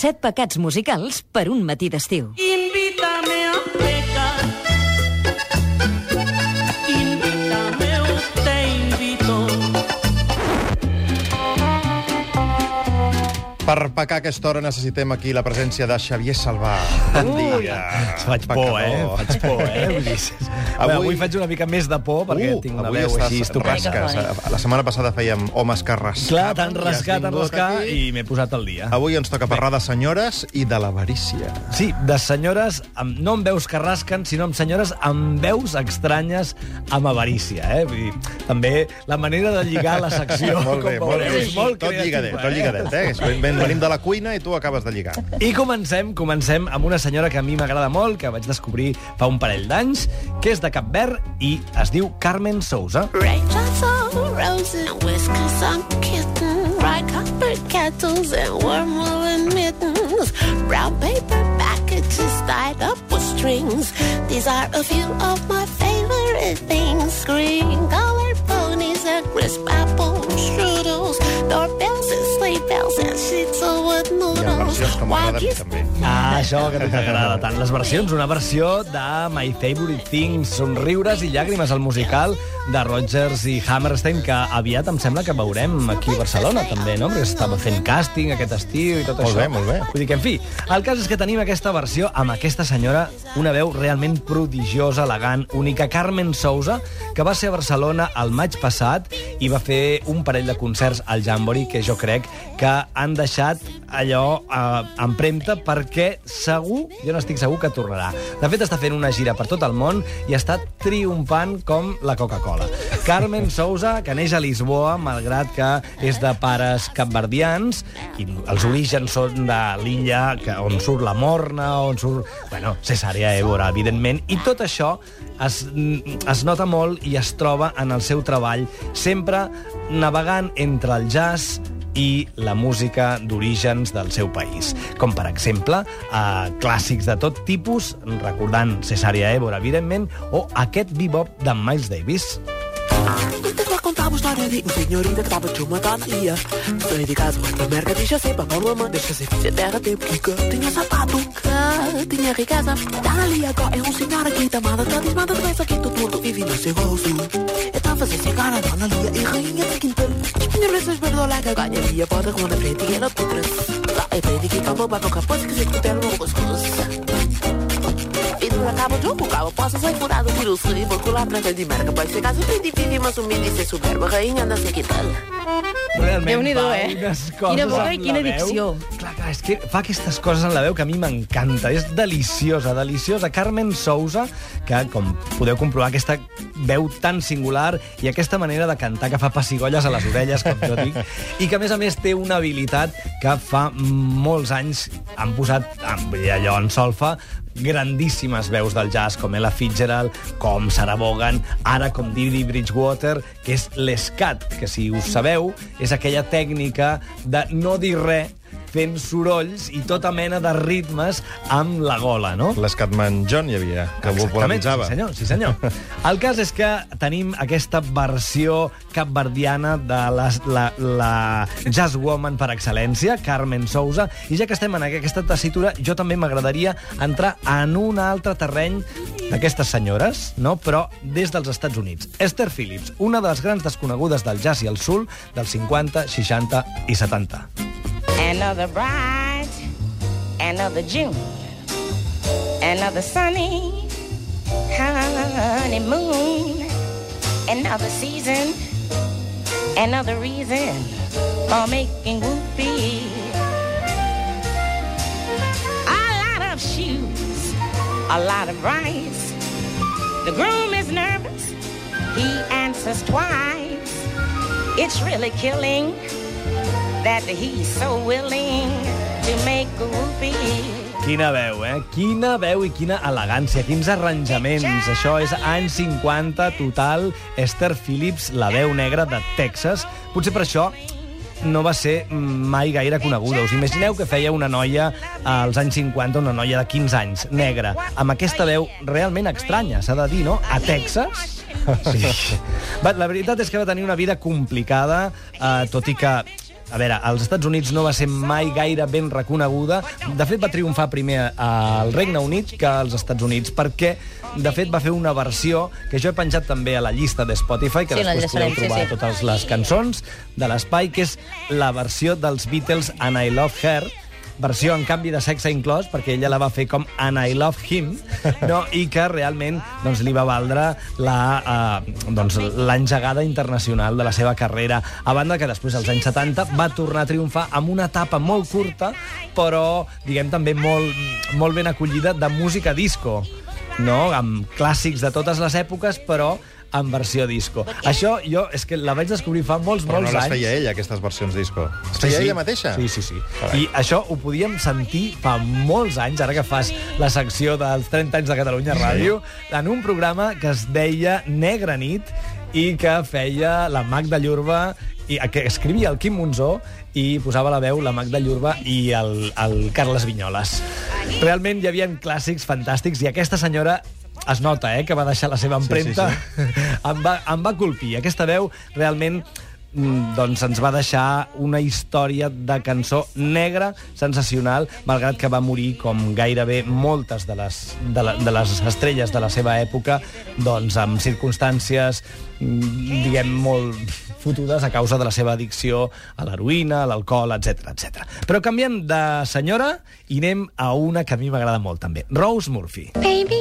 Set pecats musicals per un matí d'estiu. Invítame Per pecar a aquesta hora necessitem aquí la presència de Xavier Salvà. Bon dia. Faig por, eh? Faig por, eh? Vull dir, avui... Avui- avui faig una mica més de por perquè tinc una Uh, avui veu estàs així estupenda. rasques. La setmana passada fèiem homes que rascaven. Clar, t'han vingut rascat aquí. i m'he posat al dia. Avui ens toca parlar de senyores i de l'avarícia. Sí, de senyores, amb, no amb veus que rasquen, sinó amb senyores amb veus estranyes amb avarícia, eh? Vull dir, també la manera de lligar la secció, molt bé, com molt veureu, bé. és molt tot lligadet, creativa, tot lligadet, eh? És- ven- Venim de la cuina i tu acabes de lligar. I comencem, comencem amb una senyora que a mi m'agrada molt, que vaig descobrir fa un parell d'anys, que és de Cap Verd i es diu Carmen Sousa. Raindrops on roses and whiskers on kittens, bright colored kettles and warm woolen mittens, brown paper packages tied up with strings. These are a few of my favorite things: green colored ponies and crisp apple strudels, doorbells and sleigh bells and sheets of wood Hi ha noodles. versions que m'agraden també. Ah, això que t'agrada tant. Les versions, una versió de My Favorite Things, Somriures i llàgrimes, el musical de Rodgers i Hammerstein, que aviat em sembla que veurem aquí a Barcelona, també, no? Perquè estava fent càsting aquest estiu i tot Molt això. bé, molt bé. Vull dir que, en fi, el cas és que tenim aquesta versió amb aquesta senyora, una veu realment prodigiosa, elegant, única, Carmen Sousa, que va ser a Barcelona el maig passat i va fer un parell de concerts al Jamboree que jo crec que han deixat allò eh, empremta perquè segur, jo n'estic segur que tornarà. De fet, està fent una gira per tot el món i està triomfant com la Coca-Cola. Carmen Sousa, que neix a Lisboa, malgrat que és de pares capverdians, i els orígens són de l'illa on surt la Morna, on surt... Bueno, Cesarea Évora, evidentment, i tot això es, es nota molt i es troba en el seu treball, sempre navegant entre el jazz i la música d'orígens del seu país. Com, per exemple, eh, clàssics de tot tipus, recordant Cesarea Évora, evidentment, o aquest bebop de Miles Davis. contava a história de um senhorita que tava de uma tanaria. Saí de casa, mas pra merca, deixa ser a mamãe, deixa ser filha terra, tem pica. Tinha sapato, que tinha riqueza. Tá tanaria agora é um senhor aqui, tamada, tá desmada, doença que todo mundo vive no seu rosto. Eu tava sem dona Lia e rainha de quintal. Tinha preças verdolaga, ganharia, porta com a frente e ela putra. Tá, é bem de que acabou, mas nunca pode esquecer que o telo não gostoso dentro da cabo de um bucal Posso ser furado, vírus, e bocular branca de merda. Pode ser caso, pedi, pedi, mas humilde ser soberba Rainha não sei que tal Realment Déu-n'hi-do, fa eh? unes Quina boca i quina dicció. Clar, clar, és que fa aquestes coses en la veu que a mi m'encanta. És deliciosa, deliciosa. Carmen Sousa, que, com podeu comprovar, aquesta veu tan singular i aquesta manera de cantar que fa pessigolles a les orelles, com jo dic, i que, a més a més, té una habilitat que fa molts anys han posat amb allò en solfa grandíssimes veus del jazz, com Ella Fitzgerald, com Sarah Vaughan, ara com Didi Bridgewater, que és l'escat, que si us sabeu, és aquella tècnica de no dir res fent sorolls i tota mena de ritmes amb la gola, no? L'Escatman John hi havia, que ho popularitzava. Sí, senyor, sí, senyor. El cas és que tenim aquesta versió capverdiana de la, la, la jazz woman per excel·lència, Carmen Sousa, i ja que estem en aquesta tessitura, jo també m'agradaria entrar en un altre terreny d'aquestes senyores, no? però des dels Estats Units. Esther Phillips, una de les grans desconegudes del jazz i el soul dels 50, 60 i 70. Another bright, another June, another sunny honeymoon, another season, another reason for making whoopee. A lot of rice. The groom is nervous, he answers twice. It's really killing that he's so willing to make a whoopee. Quina veu, eh? Quina veu i quina elegància, quins arranjaments. Això és anys 50, total. Esther Phillips, la veu negra de Texas. Potser per això no va ser mai gaire coneguda. Us imagineu que feia una noia als anys 50, una noia de 15 anys, negra, amb aquesta veu realment estranya, s'ha de dir, no? A Texas? Sí. Va, la veritat és que va tenir una vida complicada, eh, tot i que a veure, als Estats Units no va ser mai gaire ben reconeguda. De fet, va triomfar primer al Regne Unit que als Estats Units, perquè, de fet, va fer una versió que jo he penjat també a la llista de Spotify, que Sí, després podeu trobar sí, sí. totes les cançons de l'espai, que és la versió dels Beatles And I Love Her, versió en canvi de sexe inclòs, perquè ella la va fer com And I Love Him, no? i que realment doncs, li va valdre la, eh, doncs, internacional de la seva carrera, a banda que després, als anys 70, va tornar a triomfar amb una etapa molt curta, però, diguem, també molt, molt ben acollida de música disco, no? amb clàssics de totes les èpoques, però en versió disco. Això jo és que la vaig descobrir fa molts, Però no molts les anys. feia ella, aquestes versions disco. Les feia ella mateixa? Sí, sí, sí. Carai. I això ho podíem sentir fa molts anys, ara que fas la secció dels 30 anys de Catalunya Ràdio, en un programa que es deia Negra nit i que feia la Magda Llurba i que escrivia el Quim Monzó i posava la veu la Magda Llurba i el, el Carles Vinyoles. Realment hi havia clàssics fantàstics i aquesta senyora es nota, eh, que va deixar la seva empremta. Sí, sí, sí. em, va, em va colpir. Aquesta veu realment mm, doncs ens va deixar una història de cançó negra sensacional, malgrat que va morir com gairebé moltes de les, de, la, de les estrelles de la seva època, doncs amb circumstàncies, mm, diguem, molt fotudes a causa de la seva addicció a l'heroïna, a l'alcohol, etc etc. Però canviem de senyora i anem a una que a mi m'agrada molt també, Rose Murphy. Baby,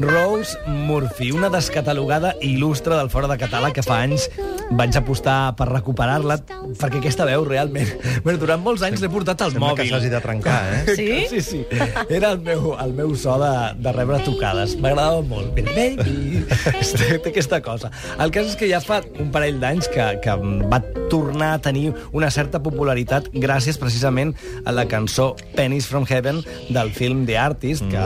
Rose Murphy, una descatalogada il·lustre del fora de català que fa anys vaig apostar per recuperar-la perquè aquesta veu realment... Bueno, durant molts anys l'he portat al Sembla que mòbil. s'hagi de trencar, eh? Sí? Sí, sí. Era el meu, el meu so de, de rebre tocades. M'agradava molt. Baby! té, té aquesta cosa. El cas és que ja fa un parell d'anys que, que va tornar a tenir una certa popularitat gràcies precisament a la cançó Pennies from Heaven del film The Artist, que,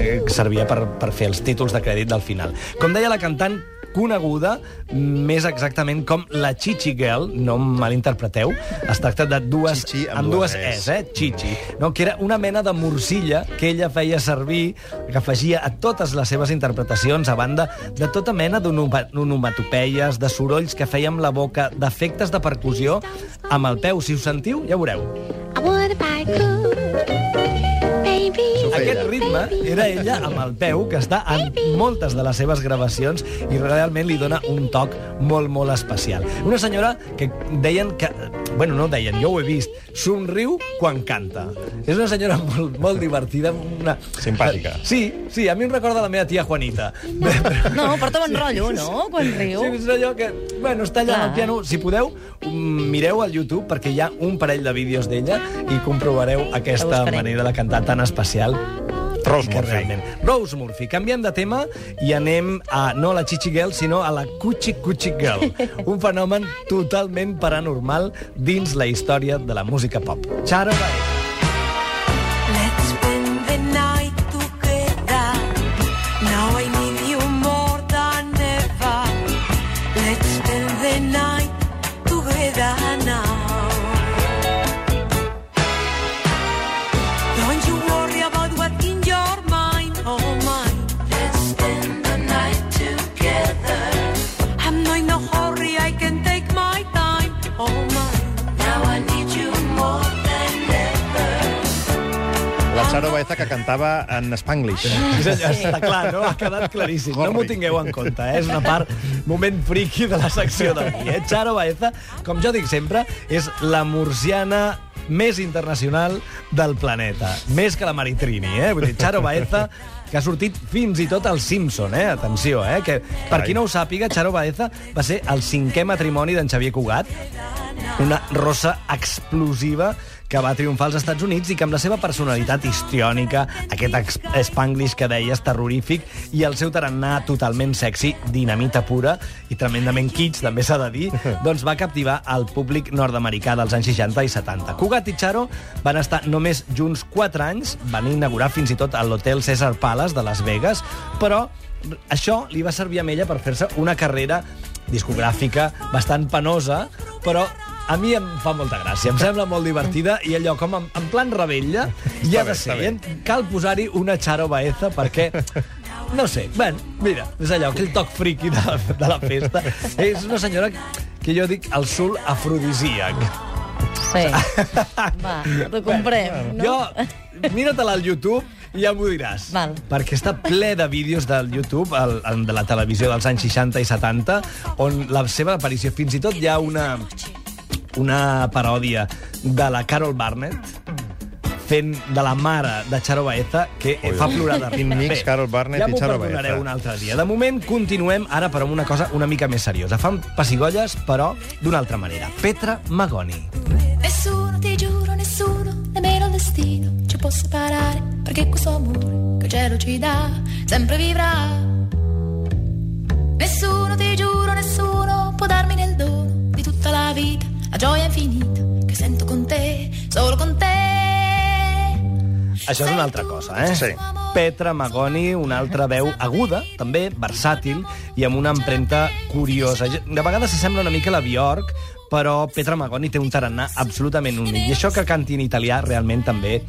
eh, que servia per, per fer els títols de crèdit del final. Com deia la cantant, coneguda més exactament com la Chichi Girl, no em malinterpreteu, es tracta de dues, Chichi amb amb dues dues es, eh? Chichi, no? que era una mena de morcilla que ella feia servir, que afegia a totes les seves interpretacions, a banda de tota mena d'onoma- d'onomatopeies, de sorolls que feia amb la boca, d'efectes de percussió, amb el peu. Si us sentiu, ja veureu. I would if I could, Aquest ritme era ella amb el peu, que està en moltes de les seves gravacions i realment li dona un toc molt, molt especial. Una senyora que deien que... Bueno, no deien, jo ho he vist. Somriu quan canta. És una senyora molt, molt divertida. Una... Simpàtica. Sí, sí, a mi em recorda la meva tia Juanita. No, porta bon rotllo, no?, quan riu. Sí, és allò que... Bueno, està allà al piano. Si podeu, mm, mireu al YouTube, perquè hi ha un parell de vídeos d'ella i comprovareu aquesta manera de cantar tan especial. Rose Murphy. realment. Rose Murphy. Canviem de tema i anem a, no a la Chichi Girl, sinó a la Cuchi Cuchi Girl. un fenomen totalment paranormal dins la història de la música pop. Charo Baez. Charo Baeza que cantava en Spanglish. Sí, senyor, està clar, no? Ha quedat claríssim. No m'ho tingueu en compte, eh? És una part, moment friki de la secció d'avui, eh? Charo Baeza, com jo dic sempre, és la murciana més internacional del planeta. Més que la Maritrini, eh? Vull dir, Charo Baeza que ha sortit fins i tot al Simpson, eh? Atenció, eh? Que, per qui no ho sàpiga, Charo Baeza va ser el cinquè matrimoni d'en Xavier Cugat, una rossa explosiva que va triomfar als Estats Units i que amb la seva personalitat histriònica, aquest ex- spanglish que deies terrorífic i el seu tarannà totalment sexy, dinamita pura i tremendament kitsch, també s'ha de dir, doncs va captivar el públic nord-americà dels anys 60 i 70. Cugat i Charo van estar només junts 4 anys, van inaugurar fins i tot l'hotel César Palace de Las Vegas, però això li va servir a ella per fer-se una carrera discogràfica bastant penosa, però a mi em fa molta gràcia, em sembla molt divertida i allò com en, en plan rebella hi ha bé, de ser. bé. eh? Cal posar-hi una Charo Baeza perquè no sé, bueno, mira, és allò, aquell toc friqui de la, de la festa. És una senyora que jo dic el sul afrodisíac. Sí. Va, t'ho comprem, no? Jo, mira-te-la al YouTube i ja m'ho diràs. Val. Perquè està ple de vídeos del YouTube, el, el, de la televisió dels anys 60 i 70, on la seva aparició, fins i tot hi ha una, una paròdia de la Carol Barnett, fent de la mare de Charo Baeza, que Ui, fa plorar de riure. Mix, Bé, Carol Barnett ja i m'ho Charo Baeza. un altre dia. De moment, continuem ara però amb una cosa una mica més seriosa. Fan pessigolles, però d'una altra manera. Petra Magoni. Nessuno, ti giuro, nessuno, nemmeno il destino ci può separare, perché questo amore che il cielo ci dà sempre vivrà. Nessuno, ti giuro, nessuno può darmi nel dono di tutta la vita gioia infinita che sento con te, solo con te. Això és una altra cosa, eh? Sí. Petra Magoni, una altra veu aguda, també, versàtil, i amb una empremta curiosa. De vegades s'assembla una mica a la Bjork, però Petra Magoni té un tarannà absolutament únic. I això que canti en italià realment també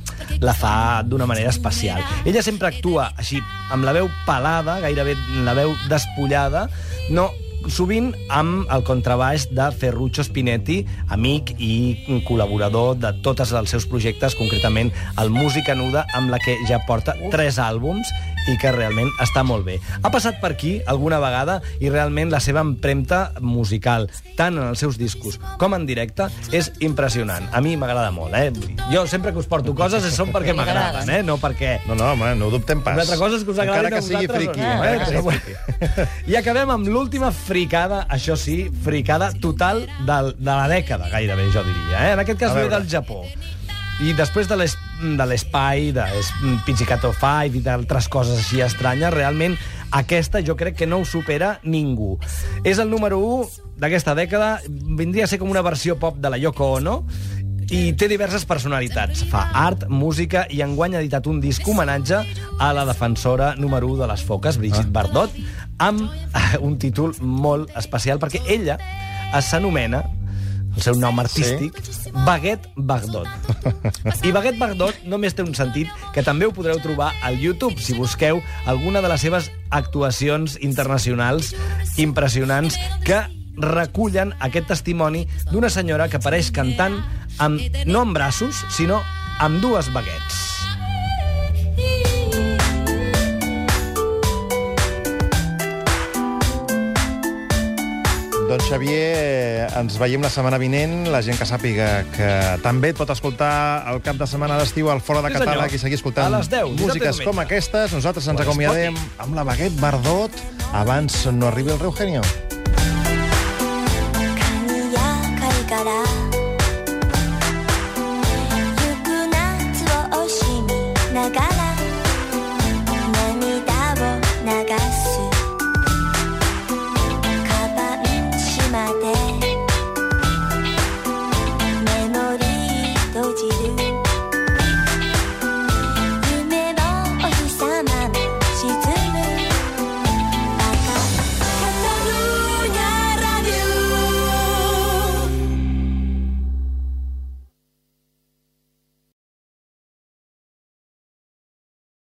la fa d'una manera especial. Ella sempre actua així, amb la veu pelada, gairebé la veu despullada, no sovint amb el contrabaix de Ferruccio Spinetti, amic i col·laborador de tots els seus projectes, concretament el Música Nuda, amb la que ja porta tres àlbums i que realment està molt bé. Ha passat per aquí alguna vegada i realment la seva empremta musical, tant en els seus discos com en directe, és impressionant. A mi m'agrada molt, eh? Jo sempre que us porto coses són perquè m'agraden, eh? No perquè... No, no, home, no ho dubtem pas. Una altra cosa és que us agradin Encara que a sigui friqui. no, eh? que sigui. I acabem amb l'última fricada, això sí, fricada total del, de la dècada, gairebé, jo diria. Eh? En aquest cas ve del Japó. I després de l'es- de l'Espai, de es- Pizzicato 5 i d'altres coses així estranyes, realment aquesta jo crec que no ho supera ningú. És el número 1 d'aquesta dècada, vindria a ser com una versió pop de la Yoko Ono, i té diverses personalitats. Fa art, música i enguany ha editat un disc homenatge a la defensora número 1 de les foques, Brigitte Bardot, amb eh, un títol molt especial, perquè ella s'anomena el seu nom artístic, sí? Baguette Bardot. I Baguette Bardot només té un sentit que també ho podreu trobar al YouTube si busqueu alguna de les seves actuacions internacionals impressionants que recullen aquest testimoni d'una senyora que apareix cantant amb, no amb braços, sinó amb dues baguettes. Doncs, Xavier, eh, ens veiem la setmana vinent. La gent que sàpiga que també et pot escoltar el cap de setmana d'estiu al Fora de sí, Catàleg i seguir escoltant a les 10, músiques com aquestes. Nosaltres ens acomiadem amb la baguette Bardot abans no arribi el Reugenio. Camilla, calcarà.